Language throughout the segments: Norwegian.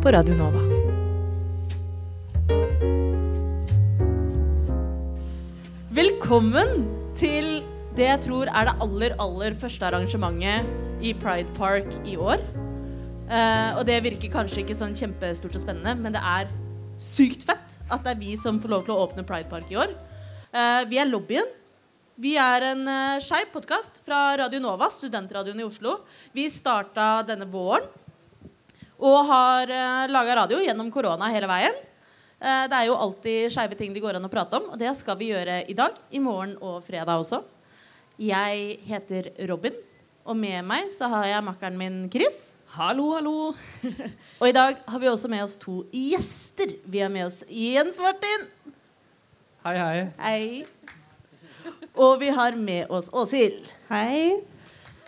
på Radio Nova. Velkommen til det jeg tror er det aller, aller første arrangementet i Pride Park i år. Uh, og det virker kanskje ikke sånn kjempestort og spennende, men det er sykt fett at det er vi som får lov til å åpne Pride Park i år. Uh, vi er lobbyen. Vi er en uh, skeiv podkast fra Radio Nova, studentradioen i Oslo. Vi starta denne våren og har uh, laga radio gjennom korona hele veien. Uh, det er jo alltid skeive ting det går an å prate om, og det skal vi gjøre i dag, i morgen og fredag også. Jeg heter Robin, og med meg så har jeg makkeren min Chris. Hallo, hallo. Og i dag har vi også med oss to gjester. Vi har med oss Jens Martin. Hei, hei. Hei. Og vi har med oss Åshild. Hei.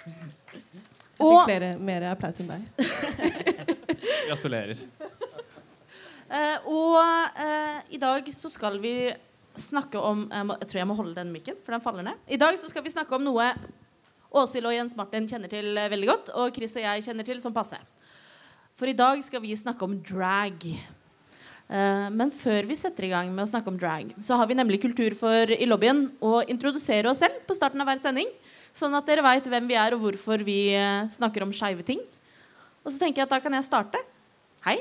Jeg fikk flere, mer applaus enn deg. Gratulerer. Eh, og eh, i dag så skal vi snakke om jeg, må, jeg tror jeg må holde den mikken, for den faller ned. I dag så skal vi snakke om noe Åshild og Jens Martin kjenner til eh, veldig godt, og Chris og jeg kjenner til som passe. For i dag skal vi snakke om drag. Eh, men før vi setter i gang med å snakke om drag, så har vi nemlig kultur for i lobbyen å introdusere oss selv på starten av hver sending. Sånn at dere veit hvem vi er, og hvorfor vi eh, snakker om skeive ting. Og så tenker jeg at da kan jeg starte. Hei,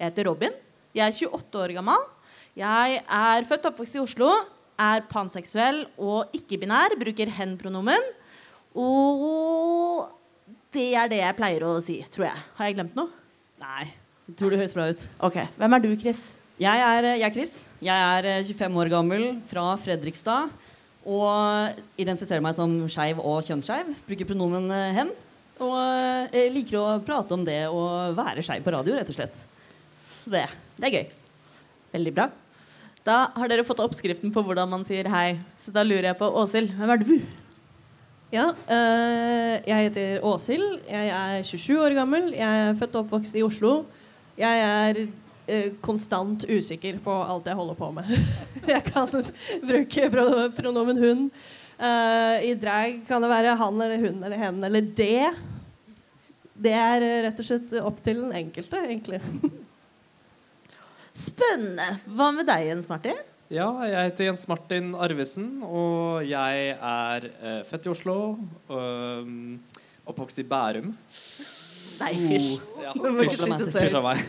jeg heter Robin. Jeg er 28 år gammel. Jeg er født og oppvokst i Oslo. Er panseksuell og ikke-binær. Bruker hen-pronomen. Og det er det jeg pleier å si, tror jeg. Har jeg glemt noe? Nei, jeg tror det høres bra ut. Ok, Hvem er du, Chris? Jeg er, jeg er Chris. Jeg er eh, 25 år gammel fra Fredrikstad. Og identifiserer meg som skeiv og kjønnsskeiv. Bruker pronomen eh, hen. Og jeg liker å prate om det å være skeiv på radio, rett og slett. Så det, det er gøy. Veldig bra. Da har dere fått oppskriften på hvordan man sier hei. Så da lurer jeg på Åshild, hvem er du? Ja, øh, jeg heter Åshild. Jeg er 27 år gammel. Jeg er født og oppvokst i Oslo. Jeg er øh, konstant usikker på alt jeg holder på med. jeg kan bruke pronomen hun. Eh, I drag kan det være han eller hun eller hen eller det. Det er eh, rett og slett opp til den enkelte, egentlig. Spennende. Hva med deg, Jens Martin? Ja, jeg heter Jens Martin Arvesen, og jeg er uh, født i Oslo. øhm, oppvokst i Bærum. Nei, fysj. Ja, Det fysj. Fysj av meg.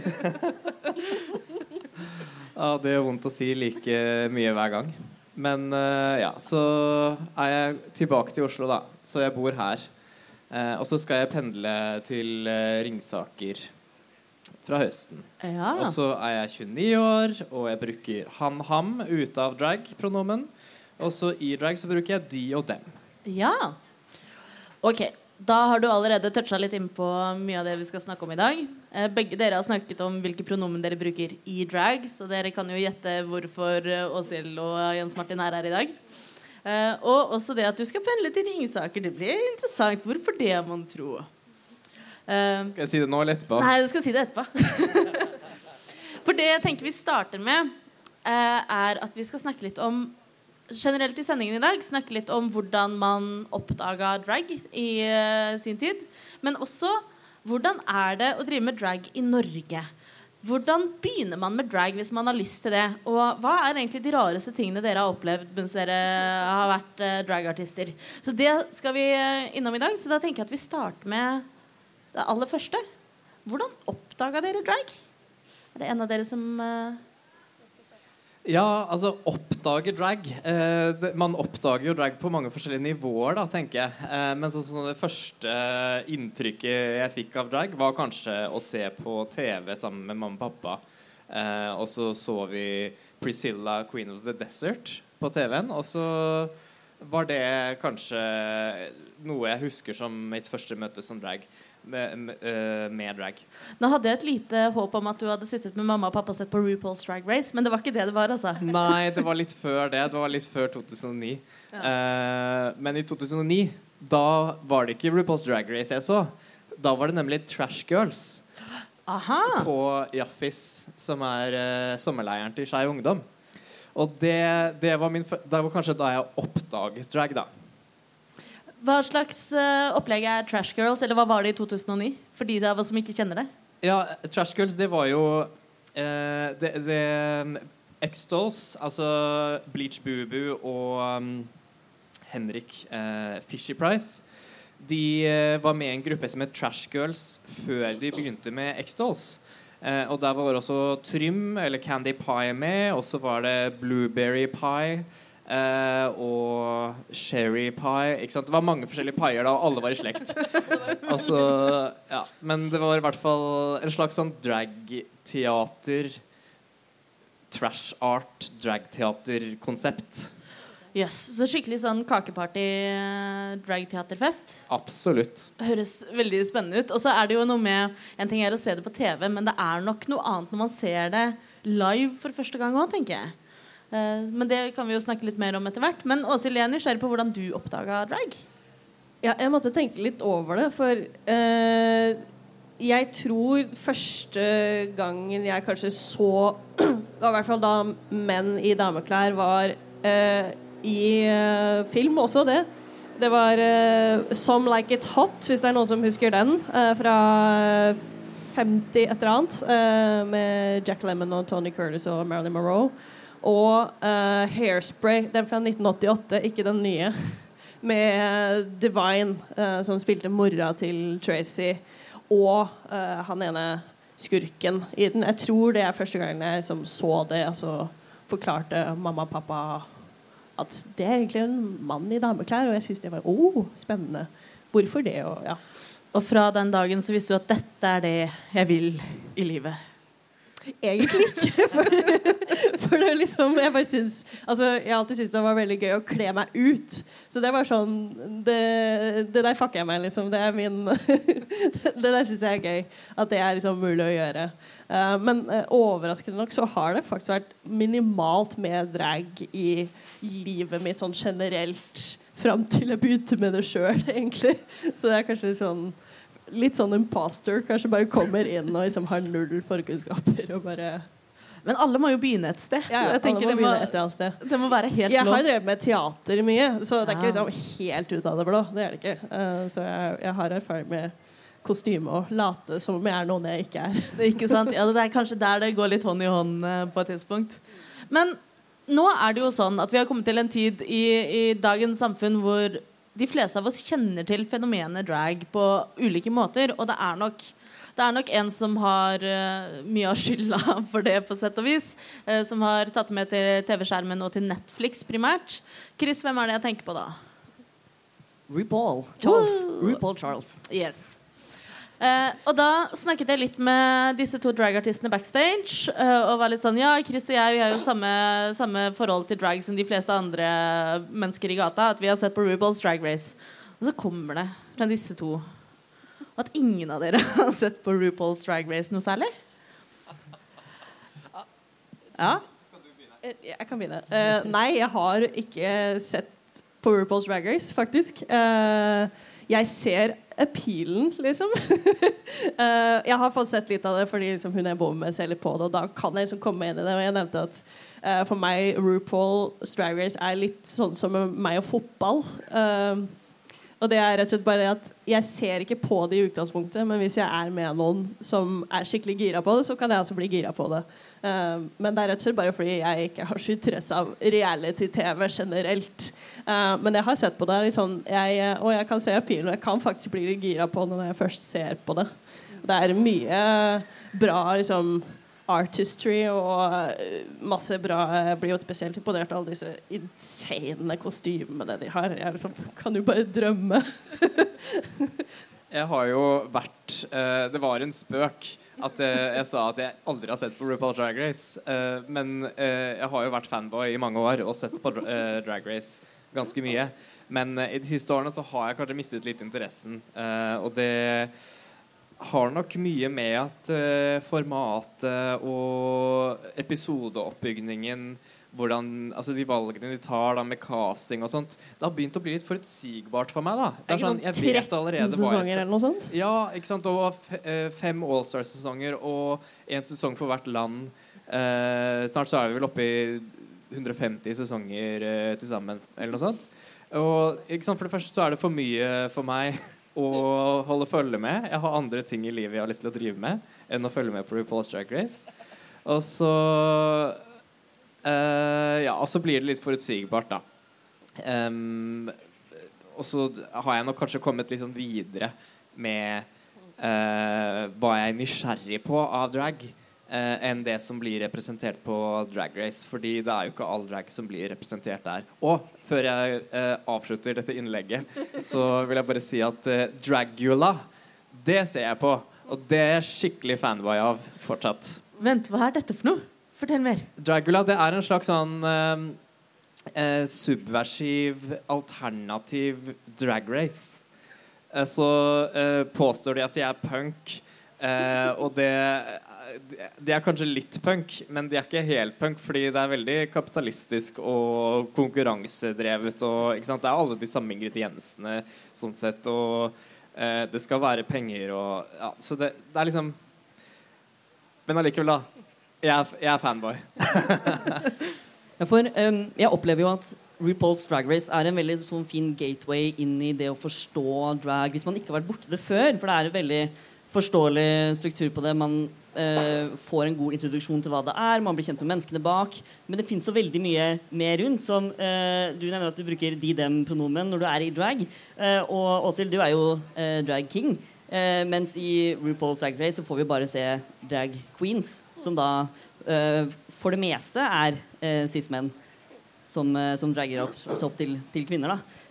ja, det gjør vondt å si like mye hver gang. Men eh, ja, så er jeg tilbake til Oslo, da. Så jeg bor her. Eh, og så skal jeg pendle til eh, Ringsaker fra høsten. Ja. Og så er jeg 29 år, og jeg bruker han-ham ute av drag-pronomen. Og så i drag så bruker jeg de og dem. Ja. Ok, da har du allerede toucha litt inn på mye av det vi skal snakke om i dag. Eh, Begge dere har snakket om hvilke pronomen dere bruker i drag, så dere kan jo gjette hvorfor eh, Åshild og Jens Martin er her i dag. Eh, og også det at du skal pendle til Ringsaker. Det blir interessant. Hvorfor det, mon tro? Skal jeg si det nå eller etterpå? Nei, du skal si det etterpå. For det jeg tenker vi starter med, er at vi skal snakke litt om Generelt i sendingen i dag snakke litt om hvordan man oppdaga drag i uh, sin tid. Men også hvordan er det å drive med drag i Norge? Hvordan begynner man med drag hvis man har lyst til det? Og hva er egentlig de rareste tingene dere har opplevd mens dere har vært uh, dragartister? Så det skal vi eh, innom i dag. Så da tenker jeg at vi starter med det aller første. Hvordan oppdaga dere drag? Er det en av dere som eh, Ja, altså oppdage drag. Eh, man oppdager jo drag på mange forskjellige nivåer, da, tenker jeg. Eh, men så, sånn, det første inntrykket jeg fikk av drag, var kanskje å se på TV sammen med mamma og pappa. Eh, og så så vi Priscilla, Queen of the Desert, på TV-en. Og så var det kanskje noe jeg husker som mitt første møte som drag. Med, med, med drag. Nå hadde jeg et lite håp om at du hadde sittet med mamma og pappa og sett på RuPaul's Drag Race, men det var ikke det det var, altså. Nei, det var litt før det. Det var litt før 2009. Eh, men i 2009, da var det ikke RuPaul's Drag Race jeg så. Da var det nemlig Trash Girls Aha! på Jaffis, som er uh, sommerleiren til Skeiv Ungdom. Og det, det, var min, det var kanskje da jeg oppdaget drag, da. Hva slags eh, opplegg er Trash Girls, eller hva var det i 2009? For de av oss som ikke kjenner det. Ja, Trash Girls, det var jo eh, det, det um, X-Dolls, altså Bleach Boo og um, Henrik eh, Fishy Price, de eh, var med i en gruppe som het Trash Girls før de begynte med X-Dolls. Eh, og der var også Trym, eller Candy Pie, med, og så var det Blueberry Pie. Eh, og Sherry Pie. Ikke sant? Det var mange forskjellige paier da, og alle var i slekt. Altså, ja. Men det var i hvert fall en slags sånn dragteater Trash art, dragteaterkonsept. Jøss. Så skikkelig sånn kakeparty, eh, dragteaterfest. Absolutt. Høres veldig spennende ut. Og så er det jo noe med En ting er å se det på TV, men det er nok noe annet når man ser det live for første gang òg, tenker jeg. Eh, men det kan vi jo snakke litt mer om etter hvert. Men Åshild, jeg er nysgjerrig på hvordan du oppdaga drag. Ja, jeg måtte tenke litt over det, for eh, jeg tror første gangen jeg kanskje så var i hvert fall da menn i dameklær var eh, i eh, film også, det. Det var eh, Some Like It Hot, hvis det er noen som husker den, eh, fra 50 et eller annet, med Jack Lemmon og Tony Curtis og Marilyn Monroe. Og uh, Hairspray, den fra 1988, ikke den nye med Divine, uh, som spilte mora til Tracy, og uh, han ene skurken i den. Jeg tror det er første gangen jeg liksom så det, altså forklarte mamma og pappa at det er egentlig en mann i dameklær, og jeg syntes det var oh, spennende. Hvorfor det? Og, ja. Og fra den dagen så visste du at dette er det jeg vil i livet. Egentlig ikke. For, for liksom Jeg bare syns Altså, jeg har alltid syntes det var veldig gøy å kle meg ut. Så det var sånn Det, det der fucker jeg meg, liksom. Det er min Det der syns jeg er gøy. At det er liksom mulig å gjøre. Uh, men uh, overraskende nok så har det faktisk vært minimalt med drag i livet mitt sånn generelt. Fram til jeg begynte med det sjøl, egentlig. Så det er kanskje sånn litt sånn imposter. Kanskje bare kommer inn og liksom har null forkunnskaper og bare Men alle må jo begynne et sted. Ja, jeg tenker det må sted. det må være helt Jeg har drevet med teater mye, så det er ikke liksom helt ut av det blå. Det er det ikke. Uh, så jeg, jeg har erfaring med kostyme og late som om jeg er noen jeg ikke er. Det er Ikke sant? Ja, det er kanskje der det går litt hånd i hånd uh, på et tidspunkt. Men nå er det jo sånn at vi har kommet til en tid i, i dagens samfunn hvor de fleste av oss kjenner til fenomenet drag på ulike måter. Og det er nok, det er nok en som har uh, mye av skylda for det, på sett og vis. Uh, som har tatt det med til TV-skjermen og til Netflix primært. Chris, hvem er det jeg tenker på da? RuPaul Charles. RuPaul Charles. Yes. Eh, og da snakket jeg litt med disse to dragartistene backstage. eh, og var litt sånn Ja, Chris og jeg vi har jo samme, samme forhold til drag som de fleste andre mennesker i gata. At vi har sett på RuPaul's Drag Race. Og så kommer det fra disse to at ingen av dere har sett på RuPaul's Drag Race noe særlig. Ja. Eh, Jeg kan begynne. Eh, nei, jeg har ikke sett på RuPaul's Drag Race, faktisk. Eh, jeg ser appealen, liksom. uh, jeg har fått sett litt av det fordi liksom, hun jeg bor med, ser litt på det, og da kan jeg liksom komme inn i det. Og jeg nevnte at uh, for meg RuPaul Drag Race er litt sånn som meg og fotball. Uh, og det er rett og slett bare det at jeg ser ikke på det i utgangspunktet, men hvis jeg er med noen som er skikkelig gira på det, så kan jeg også bli gira på det. Um, men det er rett og slett bare fordi jeg ikke har så interesse av reality-TV generelt. Uh, men jeg har sett på det, liksom, jeg, og jeg kan se appealen, og jeg kan faktisk bli gira på det når jeg først ser på det. Det er mye bra liksom, artistry og uh, masse bra Jeg blir jo spesielt imponert av alle disse insane kostymene de har. Jeg liksom, kan jo bare drømme. Jeg har jo vært uh, Det var en spøk at eh, jeg sa at jeg aldri har sett på RuPaul Drag Race. Eh, men eh, jeg har jo vært fanboy i mange år og sett på dra- Drag Race ganske mye. Men i de siste årene så har jeg kanskje mistet litt interessen. Og det har nok mye med at formatet og episodeoppbygningen hvordan, altså De valgene de tar da med casting og sånt, det har begynt å bli litt forutsigbart for meg. da Det er sånn, Jeg vet allerede hva jeg skal eller noe sånt? ja, ikke sant? Og eh, fem Allstar-sesonger og én sesong for hvert land. Eh, snart så er vi vel oppe i 150 sesonger eh, til sammen, eller noe sånt. Og ikke sant? For det første så er det for mye for meg å holde følge med. Jeg har andre ting i livet jeg har lyst til å drive med enn å følge med på RuPaul's Drag Race. Og så eh, Ja, og så blir det litt forutsigbart, da. Um, og så har jeg nok kanskje kommet litt sånn videre med uh, hva jeg er nysgjerrig på av drag, uh, enn det som blir representert på Drag Race. Fordi det er jo ikke all drag som blir representert der. Og før jeg avslutter dette innlegget, så vil jeg bare si at Dragula, det ser jeg på. Og det er jeg skikkelig fanboy av fortsatt. Vent, hva er dette for noe? Fortell mer. Dragula det er en slags sånn eh, eh, subversiv, alternativ drag race. Eh, så eh, påstår de at de er punk, eh, og det De er kanskje litt punk, men de er ikke helt punk, fordi det er veldig kapitalistisk og konkurransedrevet. Og? Det er alle de samme ingrediensene sånn sett, og eh, det skal være penger og ja, Så det, det er liksom Men allikevel, da. Jeg er, jeg er fanboy. For um, jeg opplever jo at RuPaul's Drag Race er en veldig sånn fin gateway inn i det å forstå drag hvis man ikke har vært borti det før. For det er en veldig forståelig struktur på det. Man uh, får en god introduksjon til hva det er. Man blir kjent med menneskene bak. Men det fins så veldig mye mer rundt. Som uh, du nevner at du bruker de-dem-pronomen når du er i drag. Uh, og Åshild, du er jo drag king. Eh, mens i RuPaul's Drag Race så får vi bare se drag queens, som da eh, for det meste er eh, cis-menn som, eh, som dragger opp, opp til, til kvinner. da.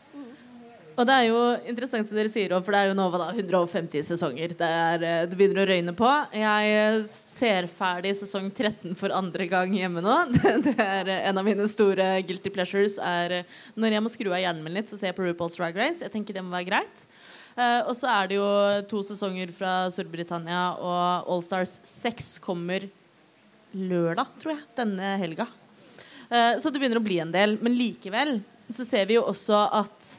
Og det er jo interessant som dere sier, for det er jo nå da, 150 sesonger. Det, er, eh, det begynner å røyne på. Jeg eh, ser ferdig sesong 13 for andre gang hjemme nå. Det, det er En av mine store guilty pleasures er når jeg må skru av hjernen min litt så ser jeg på RuPaul's Drag Race. Jeg tenker det må være greit. Eh, og så er det jo to sesonger fra Storbritannia, og Allstars 6 kommer lørdag, tror jeg, denne helga. Eh, så det begynner å bli en del. Men likevel så ser vi jo også at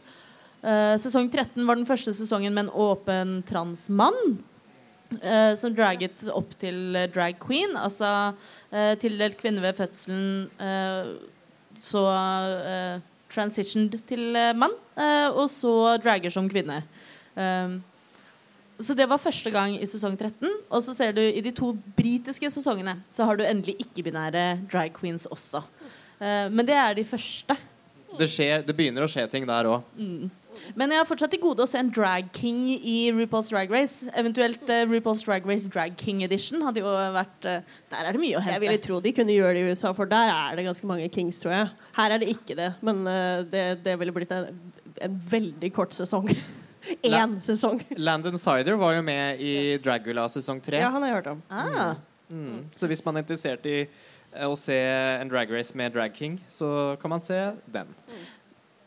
eh, sesong 13 var den første sesongen med en åpen transmann. Uh, som dragget opp til drag queen. Altså uh, tildelt kvinne ved fødselen, uh, så transitioned til mann, og så dragger som kvinne. Um, så det var første gang i sesong 13. Og så ser du i de to britiske sesongene så har du endelig ikke-binære drag queens også. Uh, men det er de første. Det, skjer, det begynner å skje ting der òg. Men jeg har fortsatt til gode å se en drag king i RuPaul's Drag Race. Eventuelt uh, RuPaul's Drag Race Drag King Edition hadde jo vært uh, Der er det mye å hente. Jeg ville tro de kunne gjøre det i USA, for der er det ganske mange kings, tror jeg. Her er det ikke det, men eh, det, det ville blitt en, en veldig kort sesong. Én sesong. Landon Sider var jo med i Dragula sesong tre. Ja, han har jeg hørt om. Ah, Mm. Så hvis man er interessert i eh, å se en drag race med Drag King, så kan man se den.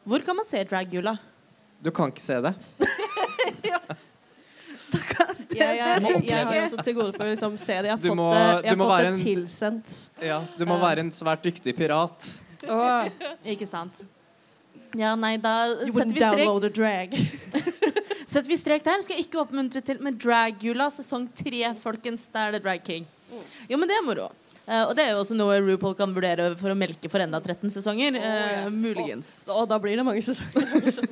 hvor kan man se Dragula? Du kan ikke se det. Jeg, har også til gode for å liksom, se det. Jeg har Du fått må- det, jeg har fått være det en- tilsendt. Ja, du må være en svært dyktig pirat. Ikke sant. Ja, nei, da You setter vi strek. download a drag. Setter vi strek der. Skal jeg ikke oppmuntre til med Dragula sesong tre, folkens. Der er det Drag King. Jo, men det er moro. Uh, og det er jo også noe RuPaul kan vurdere for å melke for enda 13 sesonger. Oh, ja. muligens. Og da blir det mange sesonger.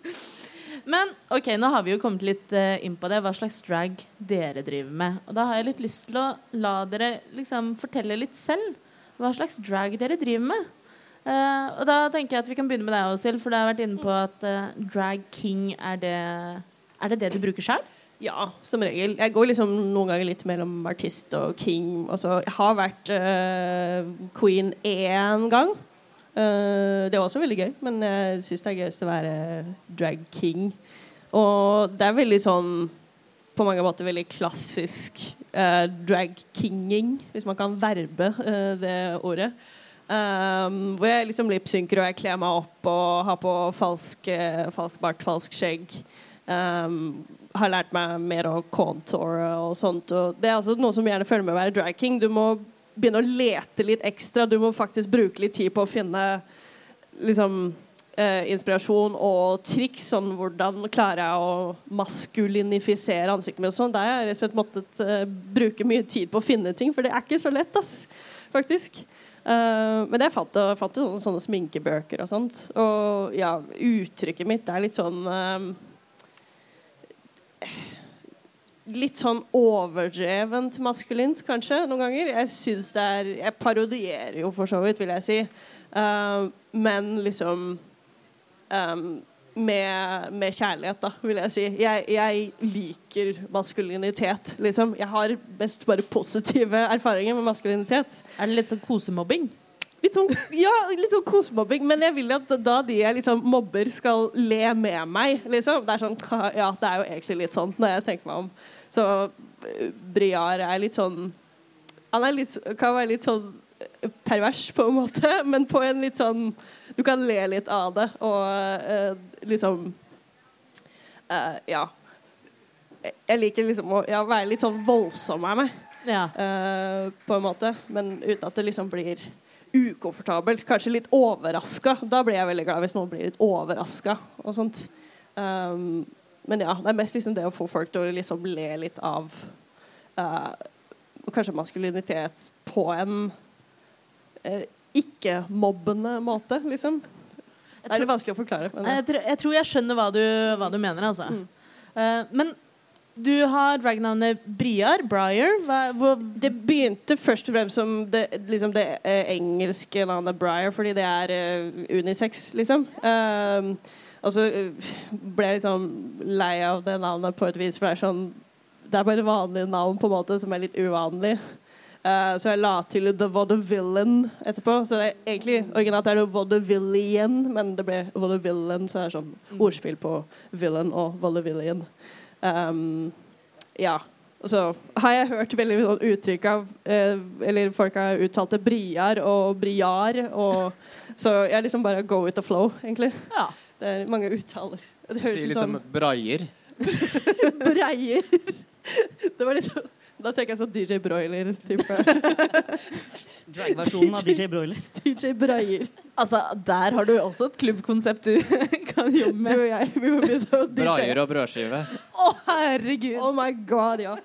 Men ok, nå har vi jo kommet litt uh, inn på det, hva slags drag dere driver med. Og da har jeg litt lyst til å la dere liksom fortelle litt selv hva slags drag dere driver med. Eh, og da tenker jeg at vi kan begynne med deg, Åshild, for du har vært inne på at uh, drag king er det Er det det du bruker sjøl? Ja, som regel. Jeg går liksom noen ganger litt mellom artist og king. Altså, jeg har vært uh, queen én gang. Det er også veldig gøy, men jeg syns det er gøyest å være drag king. Og det er veldig sånn på mange måter veldig klassisk drag kinging, hvis man kan verbe det ordet. Um, hvor jeg liksom lipsynker og jeg kler meg opp og har på falsk, eh, falsk bart, falsk skjegg. Um, har lært meg mer å contoure og sånt. Og det er altså noe som gjerne følger med å være drag king. Du må begynne å lete litt ekstra. Du må faktisk bruke litt tid på å finne liksom eh, inspirasjon og triks. Sånn hvordan klarer jeg å maskulinifisere ansiktet mitt. og Sånn. Der har jeg rett og slett måttet eh, bruke mye tid på å finne ting, for det er ikke så lett, ass, faktisk. Eh, men jeg fant, fant sånne, sånne sminkebøker og sånt. Og ja, uttrykket mitt er litt sånn uh, Litt sånn overdrevent maskulint, kanskje, noen ganger. Jeg syns det er Jeg parodierer jo for så vidt, vil jeg si. Uh, men liksom um, med, med kjærlighet, da, vil jeg si. Jeg, jeg liker maskulinitet, liksom. Jeg har best bare positive erfaringer med maskulinitet. Er det litt sånn kosemobbing? Litt sånn, ja, litt sånn kosemobbing. Men jeg vil at da de jeg liksom mobber, skal le med meg. Liksom. Det er sånn, ja, det er jo egentlig litt sånn når jeg tenker meg om. Så uh, Briar er litt sånn Han litt, kan være litt sånn pervers, på en måte, men på en litt sånn Du kan le litt av det, og uh, liksom uh, Ja. Jeg liker liksom å ja, være litt sånn voldsom av meg, Ja. uh, på en måte. Men uten at det liksom blir ukomfortabelt. Kanskje litt overraska. Da blir jeg veldig glad hvis noen blir litt overraska og sånt. Um, men ja, det er mest liksom det å få folk til å liksom le litt av uh, kanskje maskulinitet på en uh, ikke-mobbende måte, liksom. Det er litt vanskelig å forklare. Men, Jeg, tror, jeg tror jeg skjønner hva du, hva du mener, altså. Eh, men du har dragnavnet Briar. Briar. Hva, Det begynte først og fremst som det, liksom det eh, engelske navnet Briar, fordi det er eh, unisex, liksom. Um, og så eh, ble jeg liksom lei av det navnet på et vis, for det er sånn Det er bare vanlig navn på en måte som er litt uvanlig. Eh, så jeg la til The Vaudevillain etterpå. Så det er egentlig originalt er det Vaudevillian, men det ble Vaudevillain, så det er sånn ordspill på villain og Vaudevillian. Um, ja. Og så har jeg hørt veldig mye sånn uttrykk av eh, Eller folk har uttalt det briar og briar. Og, så jeg liksom bare go with the flow, egentlig. ja. Det er mange uttaler. Det høres ut som liksom sånn, Breier. breier. Det var liksom Da tenker jeg sånn DJ Broiler-type. Drag-versjonen av DJ Broiler. DJ Breier. Altså, der har du også et klubbkonsept du kan jobbe med. Du og jeg, vi må begynne å DJ. Braier og brødskive. Å, herregud! Oh my god, ja.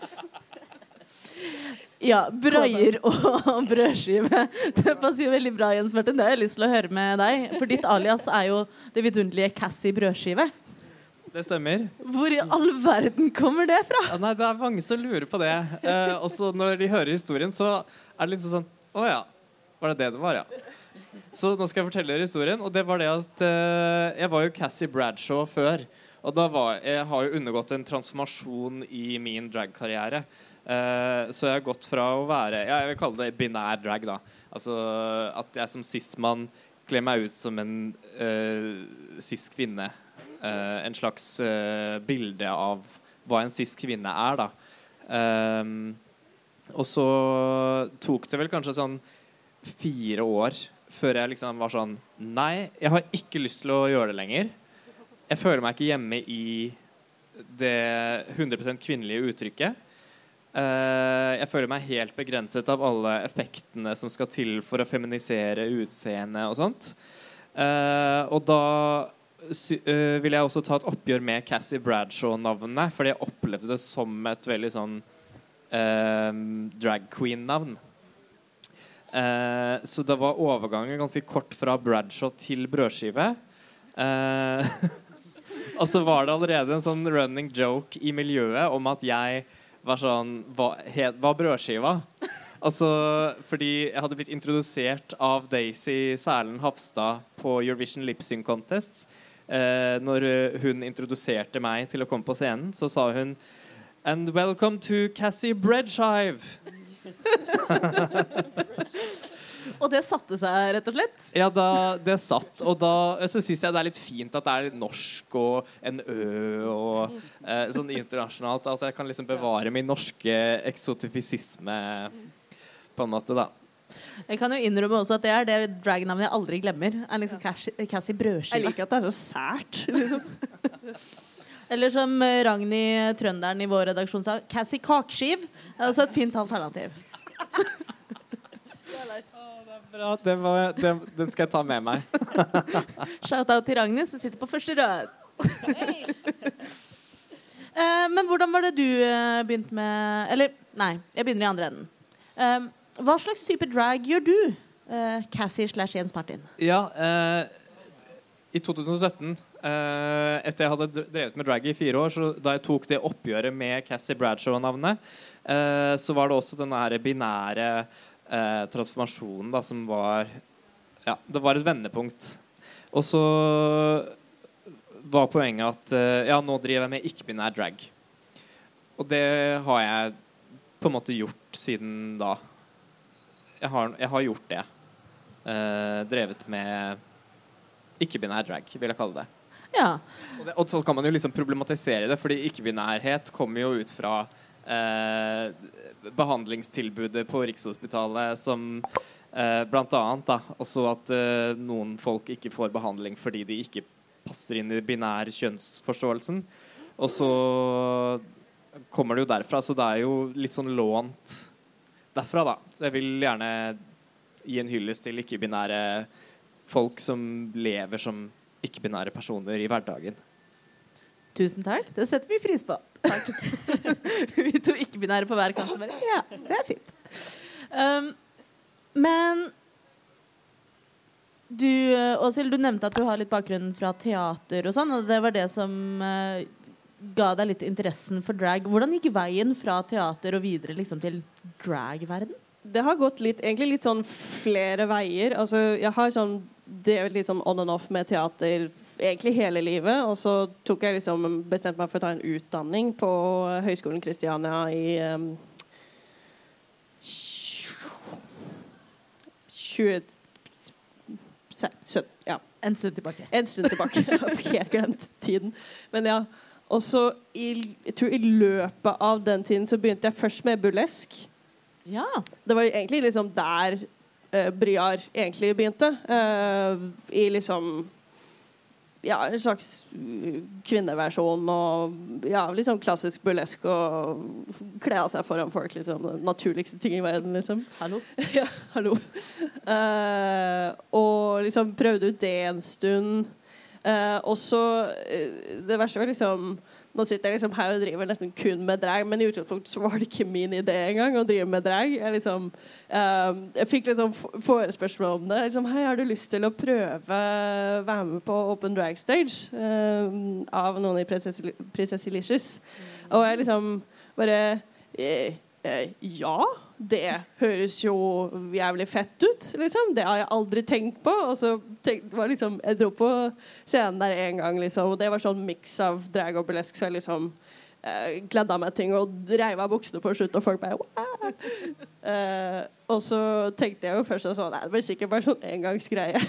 Ja, braier og brødskive. Det passer jo veldig bra, Jens Martin. Det har jeg lyst til å høre med deg. For ditt alias er jo det vidunderlige Cassie brødskive. Det stemmer. Hvor i all verden kommer det fra? Ja, nei, det er mange som lurer på det. Eh, og så når de hører historien, så er det liksom sånn Å ja. Var det det det var, ja? Så nå skal jeg fortelle dere historien. Og det var det at eh, jeg var jo Cassie Bradshaw før. Og da var, jeg har jo undergått en transformasjon i min dragkarriere. Eh, så jeg har gått fra å være ja, Jeg vil kalle det binær drag. da Altså at jeg som sismann kler meg ut som en uh, cis-kvinne. Eh, en slags uh, bilde av hva en cis-kvinne er, da. Um, og så tok det vel kanskje sånn fire år før jeg liksom var sånn Nei, jeg har ikke lyst til å gjøre det lenger. Jeg føler meg ikke hjemme i det 100 kvinnelige uttrykket. Uh, jeg føler meg helt begrenset av alle effektene som skal til for å feminisere utseendet og sånt. Uh, og da sy øh, vil jeg også ta et oppgjør med Cassie Bradshaw-navnet, fordi jeg opplevde det som et veldig sånn øh, drag queen-navn. Uh, så det var overgangen ganske kort fra Bradshaw til brødskive. Uh, og så var det allerede en sånn running joke i miljøet om at jeg var sånn Var, het, var brødskiva? Altså, fordi jeg hadde blitt introdusert av Daisy Sælen Hafstad på Eurovision Lip Sync Contest. Eh, når eh, hun introduserte meg til å komme på scenen, så sa hun And welcome to Cassie Bredshive Og det satte seg, rett og slett. Ja, da, det satt. Og da så syns jeg det er litt fint at det er litt norsk og en ø og eh, sånn internasjonalt. At jeg kan liksom bevare min norske eksotifisisme på en måte, da. Jeg kan jo innrømme også at det er det drag-navnet jeg aldri glemmer. Er liksom Cassie, Cassie Jeg liker at det er så sært. Liksom. Eller som eh, Ragnhild Trønderen i vår redaksjon sa, Cassie Kakeskiv. Det er også et fint alternativ. Bra, det var, det, den skal jeg ta med meg. Shout-out til Ragnhild, som sitter på første rad. Eh, men hvordan var det du eh, begynte med Eller nei, jeg begynner i andre enden. Eh, hva slags type drag gjør du, eh, Cassie slash Jens Martin? Ja, eh, i 2017, Uh, etter jeg hadde drevet med drag i fire år, så da jeg tok det oppgjøret med Cassie Bradshaw-navnet, uh, så var det også denne her binære uh, transformasjonen da, som var Ja, det var et vendepunkt. Og så var poenget at eh, ja, nå driver jeg med ikke-binær drag. Og det har jeg på en måte gjort siden da. Jeg har, jeg har gjort det. Eh, drevet med ikke-binær drag, vil jeg kalle det. Ja. Og, det. og så kan man jo liksom problematisere det, fordi ikke-binærhet kommer jo ut fra eh, behandlingstilbudet på Rikshospitalet som eh, blant annet da, også at eh, noen folk ikke får behandling fordi de ikke passer inn i binær kjønnsforståelsen. Og så kommer det jo derfra, så det er jo litt sånn lånt derfra, da. Så jeg vil gjerne gi en hyllest til ikke-binære folk som lever som ikke-binære personer i hverdagen. Tusen takk. Det setter vi pris på. Takk. vi to ikke-binære på hver kant. bare, Ja, det er fint. Um, men du, Åshild, du nevnte at du har litt bakgrunn fra teater og sånn, og det var det som eh, ga deg litt interessen for drag. Hvordan gikk veien fra teater og videre liksom, til dragverden? Det har gått litt, egentlig litt sånn flere veier. Altså, jeg har sånn drevet litt sånn on and off med teater egentlig hele livet. Og så tok jeg liksom bestemte meg for å ta en utdanning på Høgskolen Kristiania i um, 20... se- sø- Ja. En stund tilbake. En stund tilbake. Helt glemt tiden. Men ja. Og så i, jeg tror i løpet av den tiden så begynte jeg først med burlesk. Ja. Det var egentlig liksom der uh, Bryar egentlig begynte. Uh, I liksom Ja, en slags uh, kvinneversjon og ja, sånn klassisk burlesk og kle av seg foran folk. Liksom. Den naturligste ting i verden, liksom. Hallo. Ja, hallo. Uh, og liksom prøvde ut det en stund. Eh, og så eh, Det verste var liksom Nå sitter jeg liksom her og driver nesten kun med drag, men i utgangspunktet så var det ikke min idé engang å drive med drag. Jeg, liksom, uh, jeg fikk sånn forespørsmål om det. Liksom, Hei, har du lyst til å prøve være med på Open Drag Stage av noen i Prinsesse Licious? Og jeg liksom bare Ja, det høres jo jævlig fett ut, liksom. Det har jeg aldri tenkt på. Og så tenk, var liksom, jeg dro på scenen der en gang, liksom, og det var sånn miks av drag og burlesk, så jeg liksom eh, kledde av meg ting og reiv av buksene på slutt, og folk bare eh, Og så tenkte jeg jo først sånn det blir sikkert bare sånn engangsgreie.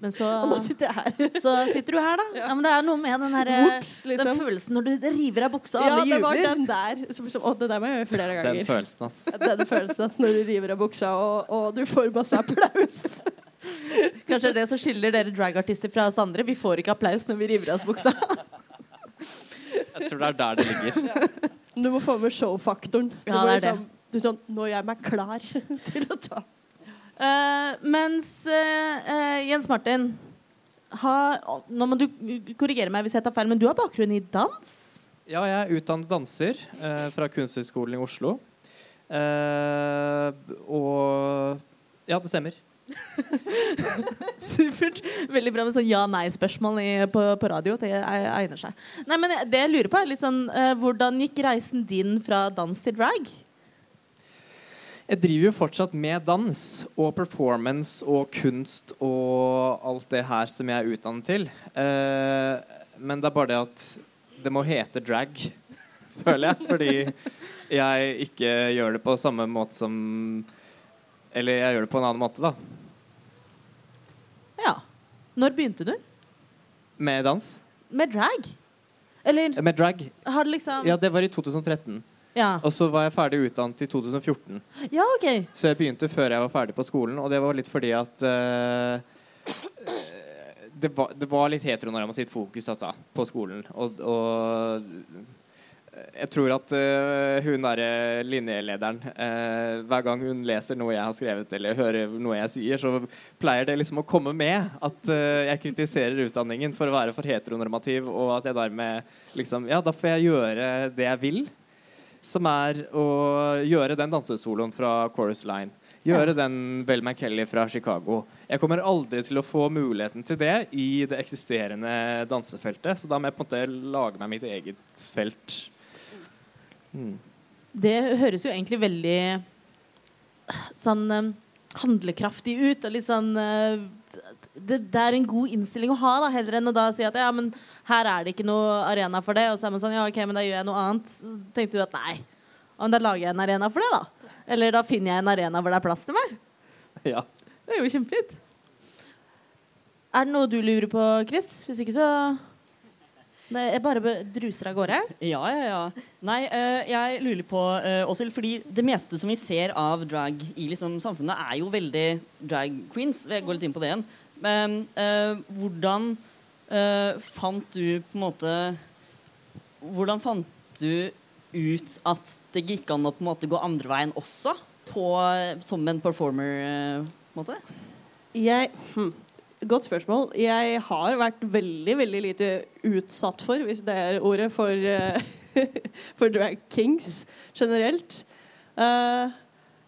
Men så, Og nå sitter jeg her. så sitter du her, da. Ja, men det er noe med den, her, Ops, den liksom. følelsen når du river av buksa, og Ja, alle det var jubler. den der. Som, som, å, det der må jeg gjøre flere Den følelsen, ass. Den følelsen ass, når du river av buksa, og, og du får masse applaus. Kanskje det er det som skiller dere dragartister fra oss andre. Vi får ikke applaus når vi river av oss buksa. Jeg tror det er der det ligger. Du må få med showfaktoren. Ja, det er det. liksom- Du er sånn Nå gjør jeg meg klar til å ta Eh, mens uh, Jens Martin har, Nå må du korrigere meg hvis jeg tar feil, men du har bakgrunn i dans? Ja, jeg er utdannet danser fra Kunsthøgskolen i Oslo. Og Ja, det stemmer. Supert. Veldig bra med sånn ja-nei-spørsmål på, på radio. Det er- egner seg. Nei, men det jeg lurer på, er litt sånn eh, Hvordan gikk reisen din fra dans til drag? Jeg driver jo fortsatt med dans og performance og kunst og alt det her som jeg er utdannet til. Eh, men det er bare det at det må hete drag, føler jeg. Fordi jeg ikke gjør det på samme måte som Eller jeg gjør det på en annen måte, da. Ja. Når begynte du? Med dans. Med drag? Eller Med drag. har det liksom Ja, det var i 2013. Ja. Og så var jeg ferdig utdannet i 2014. ja, OK. Så jeg begynte før jeg var ferdig på skolen, og det var litt fordi at eh, det, var, det var litt heteronormativt fokus altså, på skolen. Og, og jeg tror at uh, hun derre linjelederen uh, Hver gang hun leser noe jeg har skrevet eller hører noe jeg sier, så pleier det liksom å komme med at jeg kritiserer utdanningen for å være for heteronormativ, og at jeg dermed liksom Ja, da får jeg gjøre det jeg vil, som er å gjøre den dansesoloen fra Chorus Line. Gjøre den Bell McKelly fra Chicago. Jeg kommer aldri til å få muligheten til det i det eksisterende dansefeltet, så da må jeg på en måte lage meg mitt eget felt. Mm. Det høres jo egentlig veldig sånn eh, handlekraftig ut. Og litt sånn eh, det, det er en god innstilling å ha, da, heller enn å da si at ja, men her er det ikke noe arena for det. Og så er man sånn ja, OK, men da gjør jeg noe annet. Så tenkte du at nei, men da lager jeg en arena for det, da. Eller da finner jeg en arena hvor det er plass til meg. Ja. Det er jo kjempefint. Er det noe du lurer på, Chris? Hvis ikke, så Jeg bare druser av gårde. Ja, ja, ja. Nei, eh, jeg lurer på, uh, Åshild, fordi det meste som vi ser av drag i liksom, samfunnet, er jo veldig drag queens. Jeg går litt inn på det igjen. Men eh, hvordan eh, fant du på en måte Hvordan fant du ut at det gikk an å på en måte gå andre veien også? På, som en performer, eh, på en måte? Jeg hm, Godt spørsmål. Jeg har vært veldig veldig lite utsatt for, hvis det er ordet, for, uh, for drag kings generelt. Uh,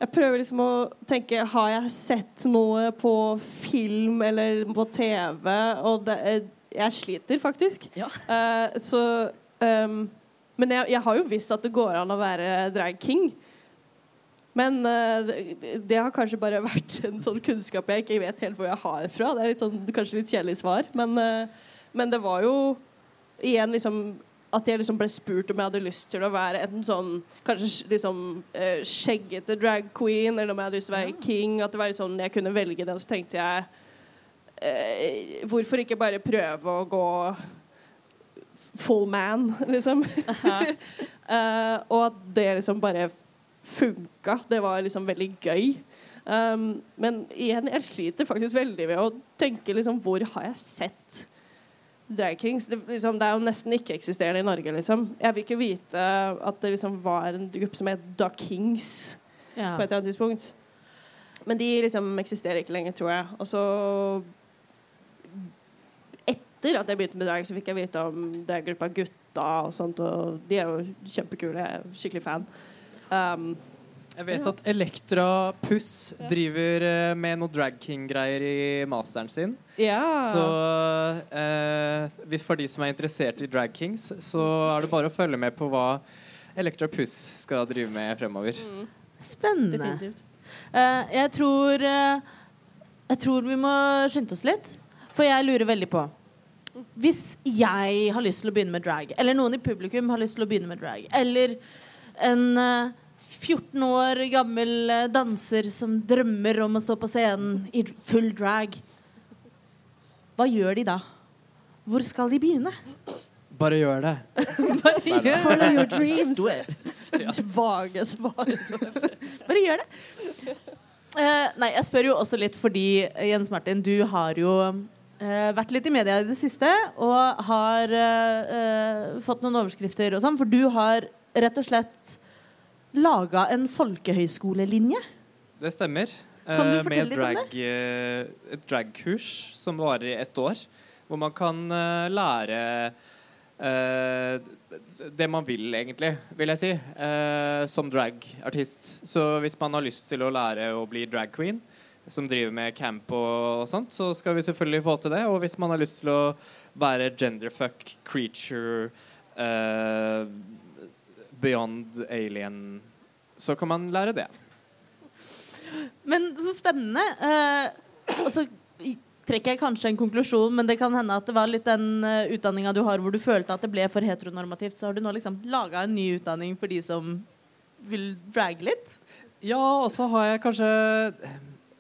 jeg prøver liksom å tenke Har jeg sett noe på film eller på TV? Og det, eh, jeg sliter faktisk. Ja. Uh, så um, Men jeg, jeg har jo visst at det går an å være drag king. Men eh, det, har kanskje bare vært en sånn kunnskap jeg ikke vet helt hvor jeg har fra. Det er litt sånn, kanskje litt kjedelig svar, men, eh, men det var jo igjen liksom at jeg liksom ble spurt om jeg hadde lyst til å være enten sånn kanskje liksom eh, skjeggete drag queen, eller om jeg hadde lyst til å være king. At det var sånn jeg kunne velge det, og så tenkte jeg eh, Hvorfor ikke bare prøve å gå full man, liksom? uh, og at det liksom bare funka. Det var liksom veldig gøy. Um, men igjen, jeg sliter faktisk veldig ved å tenke liksom Hvor har jeg sett drag kings? Det, liksom, det er jo nesten ikke-eksisterende i Norge, liksom. Jeg vil ikke vite at det liksom var en gruppe som het Da Kings Ja. på et eller annet tidspunkt. Men de liksom eksisterer ikke lenger, tror jeg. Og så Etter at jeg begynte med drag, så fikk jeg vite om det er gruppa Gutta og sånt, og de er jo kjempekule. Jeg er skikkelig fan. Um, Jeg vet at Elektra Puss driver eh, med noe drag king-greier i masteren sin. ja. Så eh, for de som er interessert i drag kings, så er det bare å følge med på hva Elektra Puss skal drive med fremover. Spennende. Definitivt. Eh, jeg tror uh, Jeg tror vi må skynde oss litt. For jeg lurer veldig på Hvis jeg har lyst til å begynne med drag, eller noen i publikum har lyst til å begynne med drag, eller en eh, 14 år gammel eh, danser som drømmer om å stå på scenen i full drag, hva gjør de da? Hvor skal de begynne? Bare gjør det. Follow your dreams. Just do it. Vage svar. Bare gjør det. Uh, nei, jeg spør jo også litt fordi, eh, Jens Martin, du har jo uh, vært litt i media i det siste og har uh, fått noen overskrifter og sånn, for du har rett og slett laga en folkehøyskolelinje. Det stemmer. Kan du Eh, fortelle med litt om drag, eh, et dragkurs som varer i ett år. Hvor man kan eh, lære uh, det man vil, egentlig, vil jeg si, uh, som dragartist. Så hvis man har lyst til å lære å bli drag queen, som driver med camp og, sånt, så skal vi selvfølgelig få til det. Og hvis man har lyst til å være genderfuck, creature, eh, beyond alien, så kan man lære det. Men så spennende. Eh, og så trekker jeg kanskje en konklusjon, men det kan hende at det var litt den uh, utdanninga du har hvor du følte at det ble for heteronormativt, så har du nå liksom laga en ny utdanning for de som vil drage litt. Ja, og så har jeg kanskje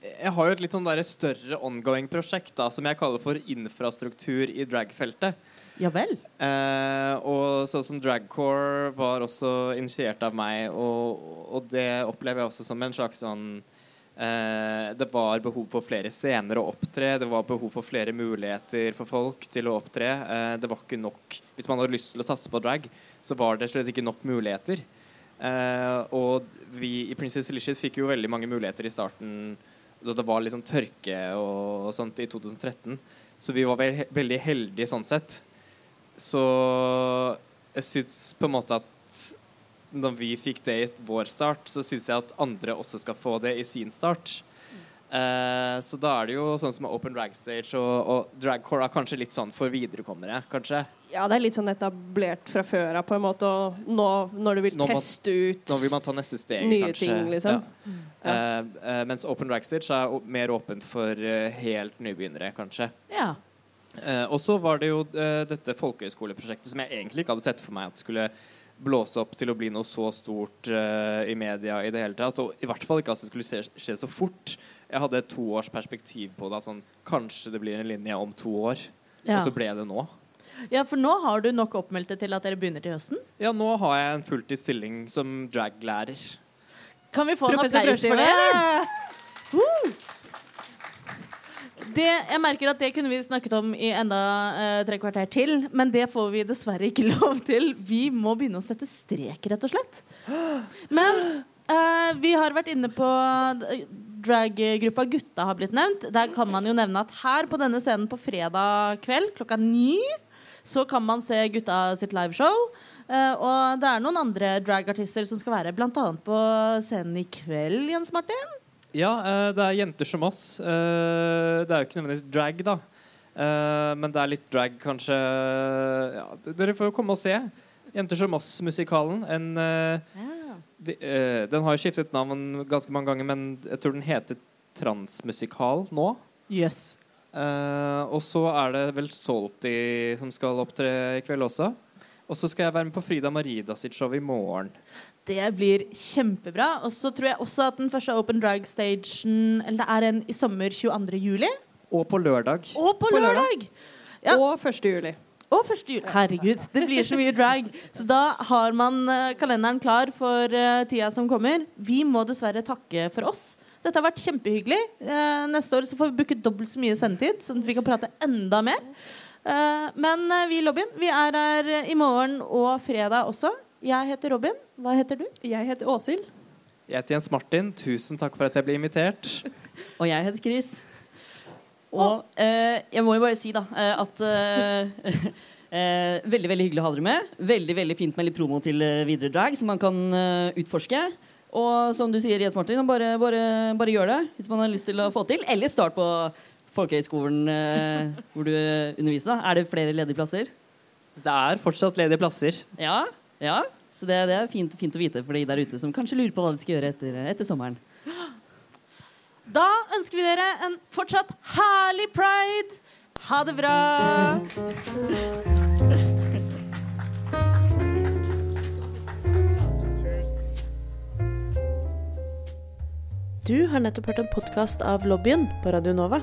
Jeg har jo et litt sånn der større ongoing prosjekt da, som jeg kaller for infrastruktur i dragfeltet. Ja vel. Eh, og sånn som dragcore var også initiert av meg, og, og det opplever jeg også som en slags sånn eh, Det var behov for flere scener å opptre, det var behov for flere muligheter for folk til å opptre. Eh, det var ikke nok Hvis man hadde lyst til å satse på drag, så var det slett ikke nok muligheter. Eh, og vi i Princess Elicious fikk jo veldig mange muligheter i starten da det var liksom tørke og, sånt i 2013. Så vi var ve veldig heldige sånn sett. Så jeg syns på en måte at når vi fikk det i vår start, så syns jeg at andre også skal få det i sin start. Eh, så da er det jo sånn som Open Drag Stage og, og dragcore er kanskje litt sånn for viderekommere, kanskje. Ja, det er litt sånn etablert fra før av, på en måte. Og nå når du vil Nå må- teste ut Nå vil man ta neste steg, nye kanskje. ting, liksom. Ja. Ja. eh, mens Open Drag Stage er mer åpent for eh, helt nybegynnere, kanskje. Ja. Eh, og så var det jo eh, dette folkehøyskoleprosjektet som jeg egentlig ikke hadde sett for meg at skulle blåse opp til å bli noe så stort eh, i media i det hele tatt. Og i hvert fall ikke at det skulle skje, skje så fort. Jeg hadde et toårs perspektiv på det. At sånn, kanskje det blir en linje om to år. Ja. Og så ble det nå. ja, for nå har du nok oppmeldte til at dere begynner til høsten. Ja, nå har jeg en fulltidsstilling som draglærer. Kan vi få en applaus for det? eller? Det, jeg merker at det kunne vi snakket om i enda eh, tre kvarter til, men det får vi dessverre ikke lov til. Vi må begynne å sette strek, rett og slett. Men eh, vi har vært inne på eh, Draggruppa Gutta har blitt nevnt. Der kan man jo nevne at her på denne scenen på fredag kveld klokka ni så kan man se gutta sitt liveshow. Uh, og det er noen andre dragartister som skal være bl.a. på scenen i kveld, Jens Martin. Ja, eh, det er jenter som oss. Eh, det er jo ikke nødvendigvis drag, da. Eh, men det er litt drag, kanskje. Ja, dere får jo komme og se. Jenter som oss-musikalen. En eh, de, Den har jo skiftet navn ganske mange ganger, men jeg tror den heter Transmusikal nå. Yes. Eh, og så er det vel Salty som skal opptre i kveld også. Og så skal jeg være med på Frida Marida sitt show i morgen. Det blir kjempebra. Og så tror jeg også at den første Open Drag Stagen Eller det er en i sommer 22. juli. Og på lørdag. Og på, På lørdag! Ja. Og 1. juli. Og 1. juli. Herregud, det blir så mye drag. Så da har man eh, kalenderen klar for eh, tida som kommer. Vi må dessverre takke for oss. Dette har vært kjempehyggelig. Eh, neste år så får vi booket dobbelt så mye sendetid, sånn at vi kan prate enda mer. Eh, men eh, vi i lobbyen vi er her eh, i morgen og fredag også. Jeg heter Robin. Hva heter du? Jeg heter Åshild. Jeg heter Jens Martin. Tusen takk for at jeg ble invitert. Og jeg heter Chris. Og eh, jeg må jo bare si da eh, at eh, eh, Veldig veldig hyggelig å ha dere med. Veldig veldig fint med litt promo til videre drag, som man kan utforske. Og som du sier, Jens Martin, bare, bare, bare gjør det hvis man har lyst til å få til. Eller start på folkehøyskolen eh, hvor du underviser. da Er det flere ledige plasser? Det er fortsatt ledige plasser. Ja, ja. Så det, det er fint, fint å vite for de der ute som kanskje lurer på hva de skal gjøre etter, etter sommeren. Da ønsker vi dere en fortsatt herlig pride. Ha det bra. Du har nettopp hørt en podkast av Lobbyen på Radio Nova.